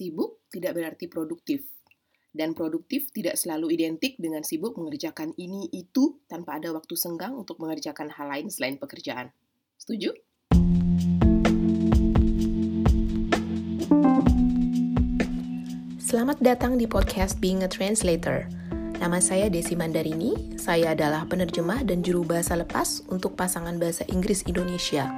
Sibuk tidak berarti produktif. Dan produktif tidak selalu identik dengan sibuk mengerjakan ini itu tanpa ada waktu senggang untuk mengerjakan hal lain selain pekerjaan. Setuju? Selamat datang di podcast Being a Translator Nama saya Desi Mandarini, saya adalah penerjemah dan juru bahasa lepas untuk pasangan bahasa Inggris Indonesia.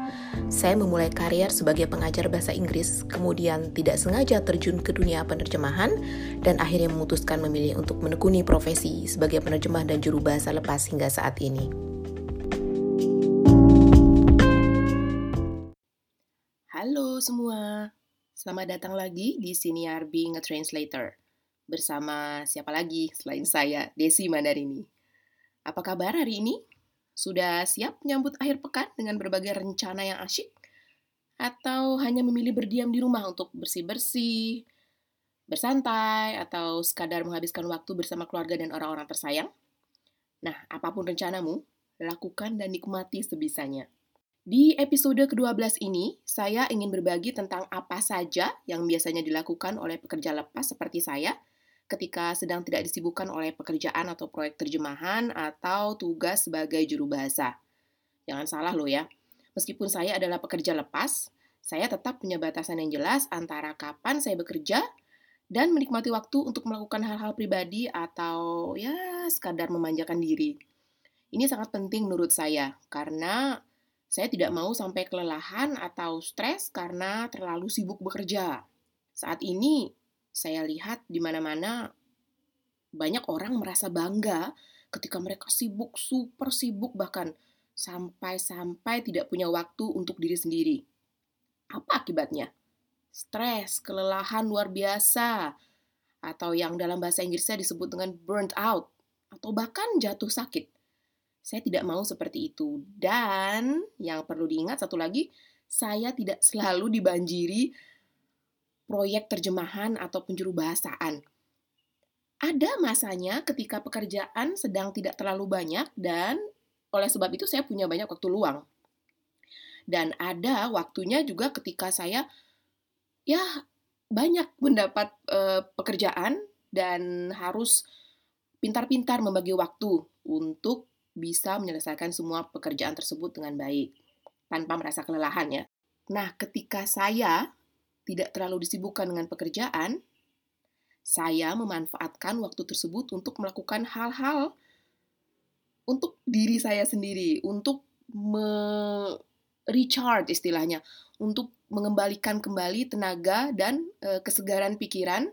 Saya memulai karier sebagai pengajar bahasa Inggris, kemudian tidak sengaja terjun ke dunia penerjemahan, dan akhirnya memutuskan memilih untuk menekuni profesi sebagai penerjemah dan juru bahasa lepas hingga saat ini. Halo semua, selamat datang lagi di Siniar Being a Translator bersama siapa lagi selain saya, Desi Mandarini. Apa kabar hari ini? Sudah siap menyambut akhir pekan dengan berbagai rencana yang asyik? Atau hanya memilih berdiam di rumah untuk bersih-bersih, bersantai, atau sekadar menghabiskan waktu bersama keluarga dan orang-orang tersayang? Nah, apa pun rencanamu, lakukan dan nikmati sebisanya. Di episode ke-12 ini, saya ingin berbagi tentang apa saja yang biasanya dilakukan oleh pekerja lepas seperti saya – ketika sedang tidak disibukkan oleh pekerjaan atau proyek terjemahan atau tugas sebagai juru bahasa. Jangan salah loh ya, meskipun saya adalah pekerja lepas, saya tetap punya batasan yang jelas antara kapan saya bekerja dan menikmati waktu untuk melakukan hal-hal pribadi atau ya sekadar memanjakan diri. Ini sangat penting menurut saya karena saya tidak mau sampai kelelahan atau stres karena terlalu sibuk bekerja. Saat ini saya lihat di mana-mana banyak orang merasa bangga ketika mereka sibuk, super sibuk bahkan sampai-sampai tidak punya waktu untuk diri sendiri. Apa akibatnya? Stres, kelelahan luar biasa, atau yang dalam bahasa Inggrisnya disebut dengan burnt out, atau bahkan jatuh sakit. Saya tidak mau seperti itu. Dan yang perlu diingat satu lagi, saya tidak selalu dibanjiri proyek terjemahan atau penjuru bahasaan. Ada masanya ketika pekerjaan sedang tidak terlalu banyak dan oleh sebab itu saya punya banyak waktu luang. Dan ada waktunya juga ketika saya ya banyak mendapat uh, pekerjaan dan harus pintar-pintar membagi waktu untuk bisa menyelesaikan semua pekerjaan tersebut dengan baik tanpa merasa kelelahan ya. Nah, ketika saya tidak terlalu disibukkan dengan pekerjaan, saya memanfaatkan waktu tersebut untuk melakukan hal-hal untuk diri saya sendiri, untuk recharge istilahnya, untuk mengembalikan kembali tenaga dan e, kesegaran pikiran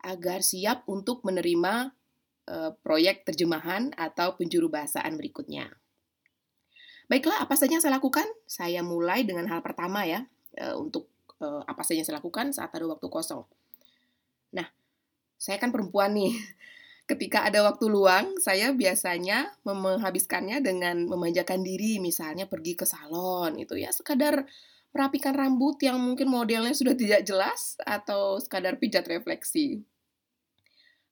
agar siap untuk menerima e, proyek terjemahan atau penjuru bahasaan berikutnya. Baiklah, apa saja yang saya lakukan? Saya mulai dengan hal pertama ya, e, untuk uh, apa saja yang saya lakukan saat ada waktu kosong. Nah, saya kan perempuan nih. Ketika ada waktu luang, saya biasanya menghabiskannya dengan memanjakan diri, misalnya pergi ke salon, itu ya sekadar merapikan rambut yang mungkin modelnya sudah tidak jelas atau sekadar pijat refleksi.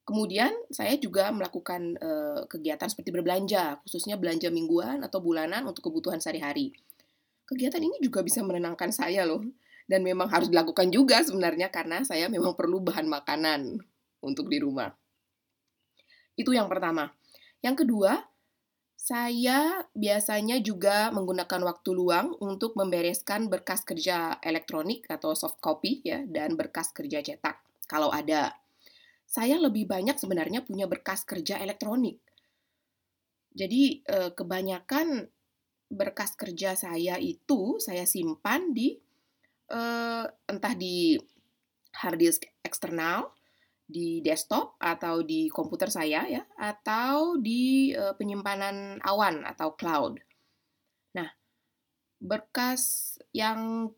Kemudian saya juga melakukan uh, kegiatan seperti berbelanja, khususnya belanja mingguan atau bulanan untuk kebutuhan sehari-hari. Kegiatan ini juga bisa menenangkan saya loh dan memang harus dilakukan juga sebenarnya karena saya memang perlu bahan makanan untuk di rumah. Itu yang pertama. Yang kedua, saya biasanya juga menggunakan waktu luang untuk membereskan berkas kerja elektronik atau soft copy ya dan berkas kerja cetak kalau ada. Saya lebih banyak sebenarnya punya berkas kerja elektronik. Jadi eh, kebanyakan berkas kerja saya itu saya simpan di uh, entah di hard disk eksternal, di desktop atau di komputer saya ya, atau di uh, penyimpanan awan atau cloud. Nah, berkas yang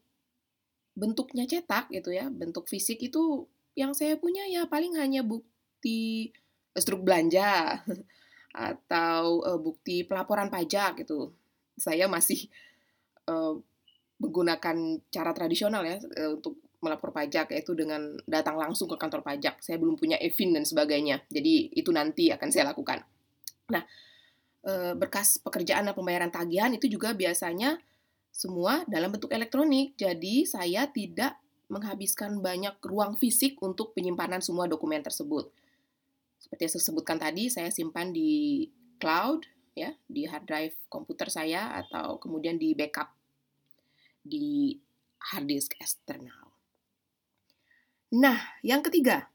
bentuknya cetak gitu ya, bentuk fisik itu yang saya punya ya paling hanya bukti struk belanja atau uh, bukti pelaporan pajak gitu. Saya masih uh, menggunakan cara tradisional ya eh, untuk melapor pajak yaitu dengan datang langsung ke kantor pajak. Saya belum punya EVIN dan sebagainya. Jadi itu nanti akan saya lakukan. Nah, eh, berkas pekerjaan dan pembayaran tagihan itu juga biasanya semua dalam bentuk elektronik. Jadi saya tidak menghabiskan banyak ruang fisik untuk penyimpanan semua dokumen tersebut. Seperti yang saya sebutkan tadi, saya simpan di cloud, ya, di hard drive komputer saya atau kemudian di backup di hard disk eksternal. Nah, yang ketiga,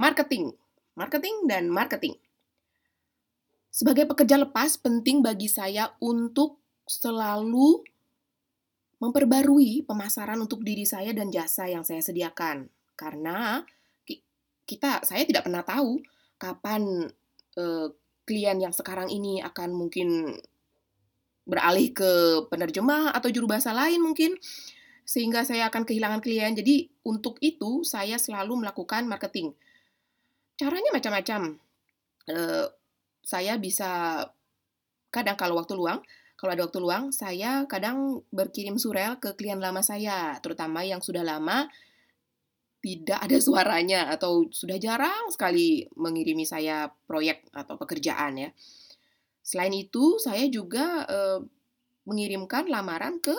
marketing. Marketing dan marketing. Sebagai pekerja lepas, penting bagi saya untuk selalu memperbarui pemasaran untuk diri saya dan jasa yang saya sediakan. Karena kita, saya tidak pernah tahu kapan eh, klien yang sekarang ini akan mungkin beralih ke penerjemah atau juru bahasa lain mungkin sehingga saya akan kehilangan klien. Jadi untuk itu saya selalu melakukan marketing. Caranya macam-macam. Eh, saya bisa kadang kalau waktu luang, kalau ada waktu luang, saya kadang berkirim surel ke klien lama saya, terutama yang sudah lama tidak ada suaranya atau sudah jarang sekali mengirimi saya proyek atau pekerjaan ya. Selain itu, saya juga eh, mengirimkan lamaran ke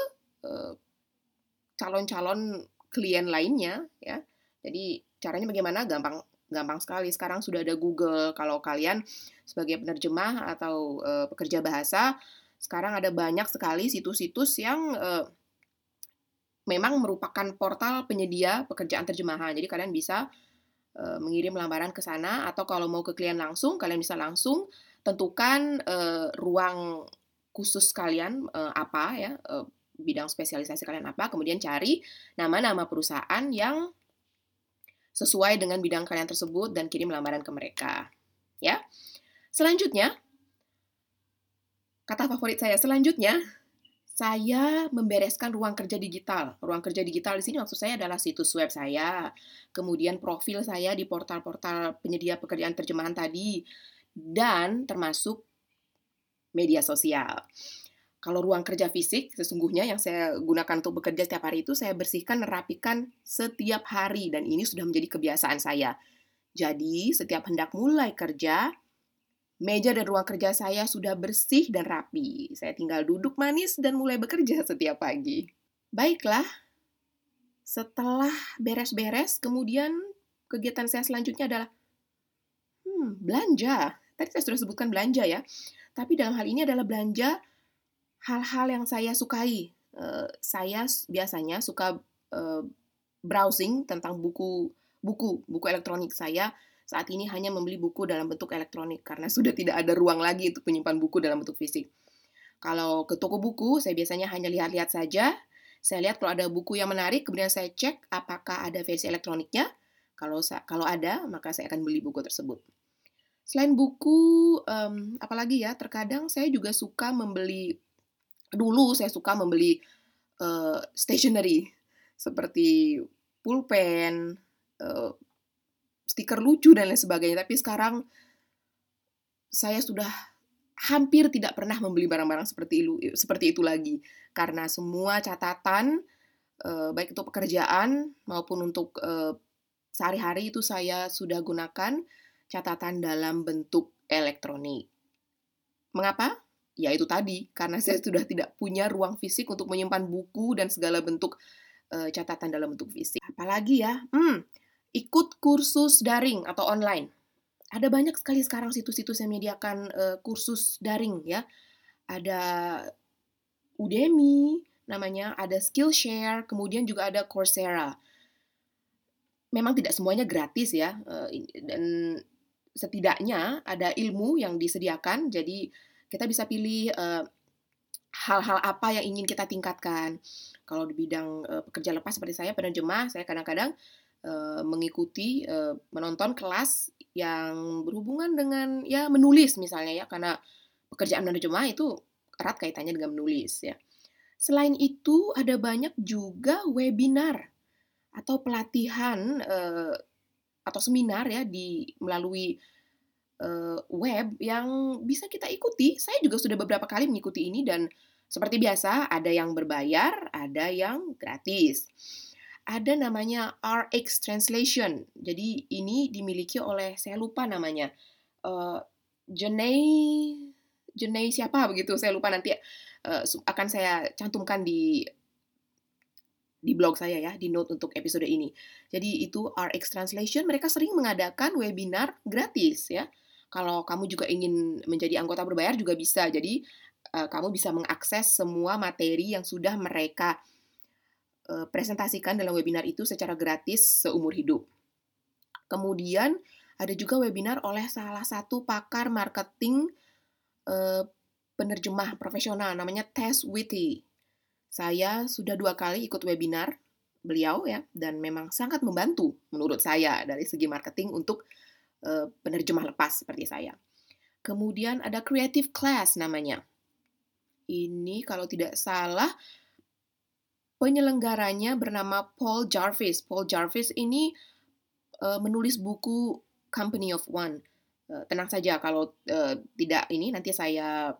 calon calon-calon klien lainnya ya. Jadi caranya bagaimana? Gampang gampang sekali. Sekarang sudah ada Google. Kalau kalian sebagai penerjemah atau uh, pekerja bahasa, sekarang ada banyak sekali situs-situs yang uh, memang merupakan portal penyedia pekerjaan terjemahan. Jadi kalian bisa uh, mengirim lamaran ke sana atau kalau mau ke klien langsung, kalian bisa langsung tentukan uh, ruang khusus kalian uh, apa ya, uh, bidang spesialisasi kalian apa, kemudian cari nama-nama perusahaan yang sesuai dengan bidang kalian tersebut dan kirim lamaran ke mereka. Ya. Selanjutnya, kata favorit saya selanjutnya, saya membereskan ruang kerja digital. Ruang kerja digital di sini maksud saya adalah situs web saya, kemudian profil saya di portal-portal penyedia pekerjaan terjemahan tadi, dan termasuk media sosial. Kalau ruang kerja fisik, sesungguhnya yang saya gunakan untuk bekerja setiap hari itu saya bersihkan, rapikan setiap hari dan ini sudah menjadi kebiasaan saya. Jadi, setiap hendak mulai kerja, meja dan ruang kerja saya sudah bersih dan rapi. Saya tinggal duduk manis dan mulai bekerja setiap pagi. Baiklah, setelah beres-beres, kemudian kegiatan saya selanjutnya adalah hmm, belanja. Tadi saya sudah sebutkan belanja ya. Tapi dalam hal ini adalah belanja hal-hal yang saya sukai. Uh, saya biasanya suka uh, browsing tentang buku buku buku elektronik saya saat ini hanya membeli buku dalam bentuk elektronik karena sudah tidak ada ruang lagi untuk menyimpan buku dalam bentuk fisik. Kalau ke toko buku, saya biasanya hanya lihat-lihat saja. Saya lihat kalau ada buku yang menarik, kemudian saya cek apakah ada versi elektroniknya. Kalau kalau ada, maka saya akan beli buku tersebut. Selain buku, um, apalagi ya, terkadang saya juga suka membeli dulu saya suka membeli uh, stationery seperti pulpen, uh, stiker lucu dan lain sebagainya. Tapi sekarang saya sudah hampir tidak pernah membeli barang-barang seperti itu seperti itu lagi karena semua catatan uh, baik itu pekerjaan maupun untuk uh, sehari-hari itu saya sudah gunakan catatan dalam bentuk elektronik. Mengapa? ya itu tadi karena saya sudah tidak punya ruang fisik untuk menyimpan buku dan segala bentuk uh, catatan dalam bentuk fisik. Apalagi ya, hmm, ikut kursus daring atau online. Ada banyak sekali sekarang situs-situs yang menyediakan uh, kursus daring ya. Ada Udemy namanya, ada Skillshare, kemudian juga ada Coursera. Memang tidak semuanya gratis ya, uh, dan setidaknya ada ilmu yang disediakan. Jadi kita bisa pilih hal hal-hal apa yang ingin kita tingkatkan. Kalau di bidang uh, pekerja lepas seperti saya penerjemah, saya kadang-kadang uh, mengikuti uh, menonton kelas yang berhubungan dengan ya menulis misalnya ya karena pekerjaan penerjemah itu erat kaitannya dengan menulis ya. Selain itu ada banyak juga webinar atau pelatihan uh, atau seminar ya di melalui web yang bisa kita ikuti. Saya juga sudah beberapa kali mengikuti ini dan seperti biasa ada yang berbayar, ada yang gratis. Ada namanya RX Translation. Jadi ini dimiliki oleh saya lupa namanya. Uh, Jenei Jenei siapa begitu? Saya lupa nanti uh, akan saya cantumkan di di blog saya ya, di note untuk episode ini. Jadi itu RX Translation, mereka sering mengadakan webinar gratis ya. Kalau kamu juga ingin menjadi anggota berbayar juga bisa. Jadi uh, kamu bisa mengakses semua materi yang sudah mereka presentasikan dalam webinar itu secara gratis seumur hidup. Kemudian ada juga webinar oleh salah satu pakar marketing uh, penerjemah profesional namanya Tess Witty. Saya sudah dua kali ikut webinar beliau ya dan memang sangat membantu menurut saya dari segi marketing untuk uh, penerjemah lepas seperti saya. Kemudian ada creative class namanya. Ini kalau tidak salah penyelenggaranya bernama Paul Jarvis. Paul Jarvis ini uh, menulis buku Company of One. Uh, tenang saja kalau uh, tidak ini nanti saya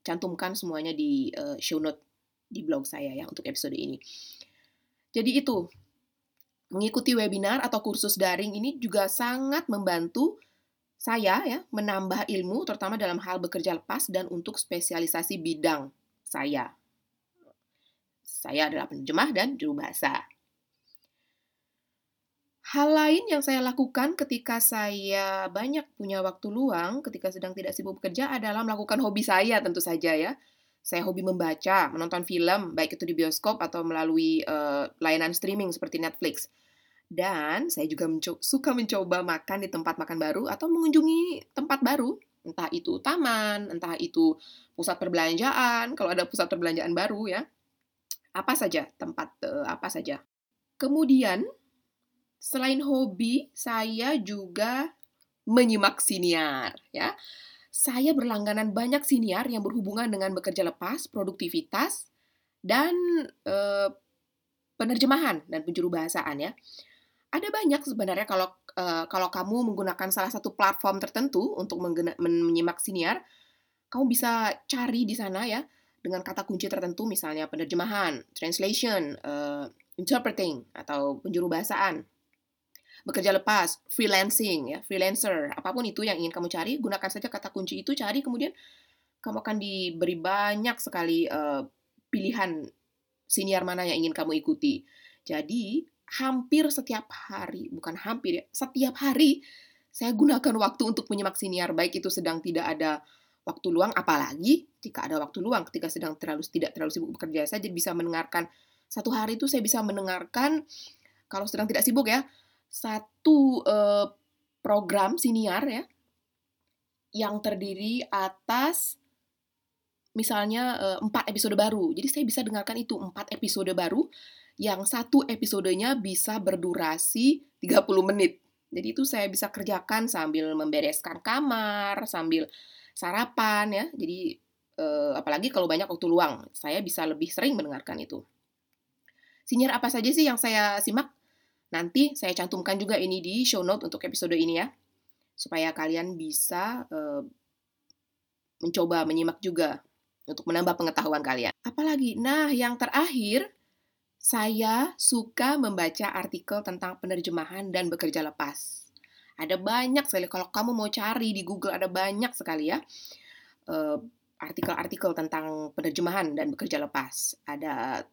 cantumkan semuanya di uh, show note di blog saya ya untuk episode ini. Jadi itu, mengikuti webinar atau kursus daring ini juga sangat membantu saya ya menambah ilmu terutama dalam hal bekerja lepas dan untuk spesialisasi bidang saya. Saya adalah penerjemah dan juru bahasa. Hal lain yang saya lakukan ketika saya banyak punya waktu luang, ketika sedang tidak sibuk bekerja adalah melakukan hobi saya tentu saja ya. Saya hobi membaca, menonton film, baik itu di bioskop atau melalui uh, layanan streaming seperti Netflix. Dan saya juga menco suka mencoba makan di tempat makan baru atau mengunjungi tempat baru, entah itu taman, entah itu pusat perbelanjaan, kalau ada pusat perbelanjaan baru ya. Apa saja, tempat uh, apa saja. Kemudian, selain hobi, saya juga menyimak siniar ya saya berlangganan banyak siniar yang berhubungan dengan bekerja lepas, produktivitas, dan e, penerjemahan dan penjuru bahasaan ya. Ada banyak sebenarnya kalau e, kalau kamu menggunakan salah satu platform tertentu untuk menyimak siniar, kamu bisa cari di sana ya dengan kata kunci tertentu misalnya penerjemahan, translation, uh, interpreting atau penjuru bahasaan bekerja lepas, freelancing, ya, freelancer, apa pun itu yang ingin kamu cari, gunakan saja kata kunci itu, cari kemudian kamu akan diberi banyak sekali uh, pilihan siniar mana yang ingin kamu ikuti. Jadi hampir setiap hari, bukan hampir ya, setiap hari saya gunakan waktu untuk menyimak siniar, baik itu sedang tidak ada waktu luang, apalagi jika ada waktu luang, ketika sedang terlalu tidak terlalu sibuk bekerja, saya jadi bisa mendengarkan satu hari itu saya bisa mendengarkan kalau sedang tidak sibuk ya satu uh, program siniar ya yang terdiri atas misalnya uh, empat episode baru. Jadi saya bisa dengarkan itu empat episode baru yang satu episodenya bisa berdurasi 30 menit. Jadi itu saya bisa kerjakan sambil membereskan kamar, sambil sarapan ya. Jadi uh, apalagi kalau banyak waktu luang, saya bisa lebih sering mendengarkan itu. Siniar apa saja sih yang saya simak? Nanti saya cantumkan juga ini di show note untuk episode ini ya, supaya kalian bisa uh, mencoba menyimak juga untuk menambah pengetahuan kalian. Apalagi, nah yang terakhir, saya suka membaca artikel tentang penerjemahan dan bekerja lepas. Ada banyak sekali, kalau kamu mau cari di Google ada banyak sekali ya eh, artikel-artikel tentang penerjemahan dan bekerja lepas. Ada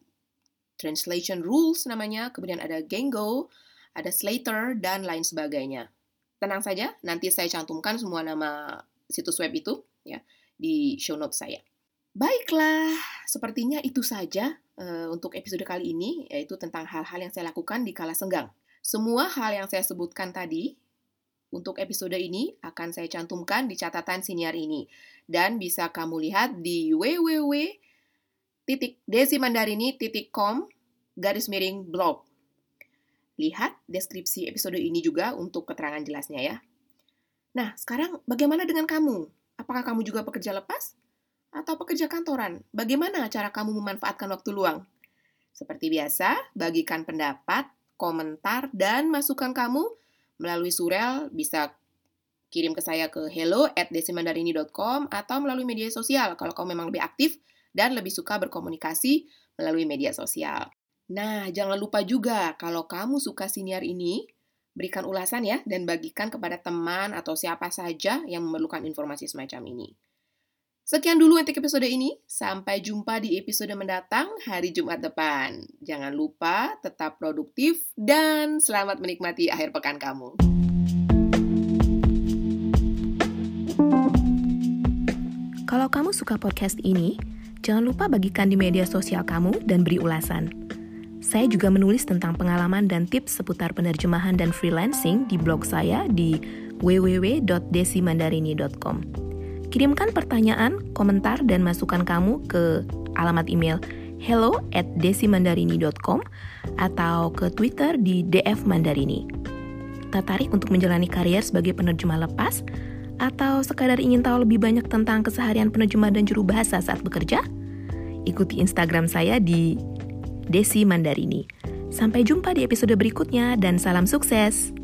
translation rules namanya, kemudian ada Gengo, ada Slater, dan lain sebagainya. Tenang saja, nanti saya cantumkan semua nama situs web itu ya di show notes saya. Baiklah, sepertinya itu saja uh, untuk episode kali ini, yaitu tentang hal-hal yang saya lakukan di kala senggang. Semua hal yang saya sebutkan tadi untuk episode ini akan saya cantumkan di catatan siniar ini dan bisa kamu lihat di www titik desimandarini.com garis miring blog. Lihat deskripsi episode ini juga untuk keterangan jelasnya ya. Nah, sekarang bagaimana dengan kamu? Apakah kamu juga pekerja lepas? Atau pekerja kantoran? Bagaimana cara kamu memanfaatkan waktu luang? Seperti biasa, bagikan pendapat, komentar, dan masukan kamu melalui surel bisa kirim ke saya ke hello at desimandarini.com atau melalui media sosial kalau kamu memang lebih aktif dan lebih suka berkomunikasi melalui media sosial. Nah, jangan lupa juga kalau kamu suka siniar ini, berikan ulasan ya dan bagikan kepada teman atau siapa saja yang memerlukan informasi semacam ini. Sekian dulu untuk episode ini. Sampai jumpa di episode mendatang hari Jumat depan. Jangan lupa tetap produktif dan selamat menikmati akhir pekan kamu. Kalau kamu suka podcast ini, jangan lupa bagikan di media sosial kamu dan beri ulasan. Saya juga menulis tentang pengalaman dan tips seputar penerjemahan dan freelancing di blog saya di www.desimandarini.com. Kirimkan pertanyaan, komentar, dan masukan kamu ke alamat email hello at desimandarini.com atau ke Twitter di DF Mandarini. Tertarik untuk menjalani karier sebagai penerjemah lepas? Atau sekadar ingin tahu lebih banyak tentang keseharian penerjemah dan juru bahasa saat bekerja? Ikuti Instagram saya di Desi Mandarini. Sampai jumpa di episode berikutnya dan salam sukses!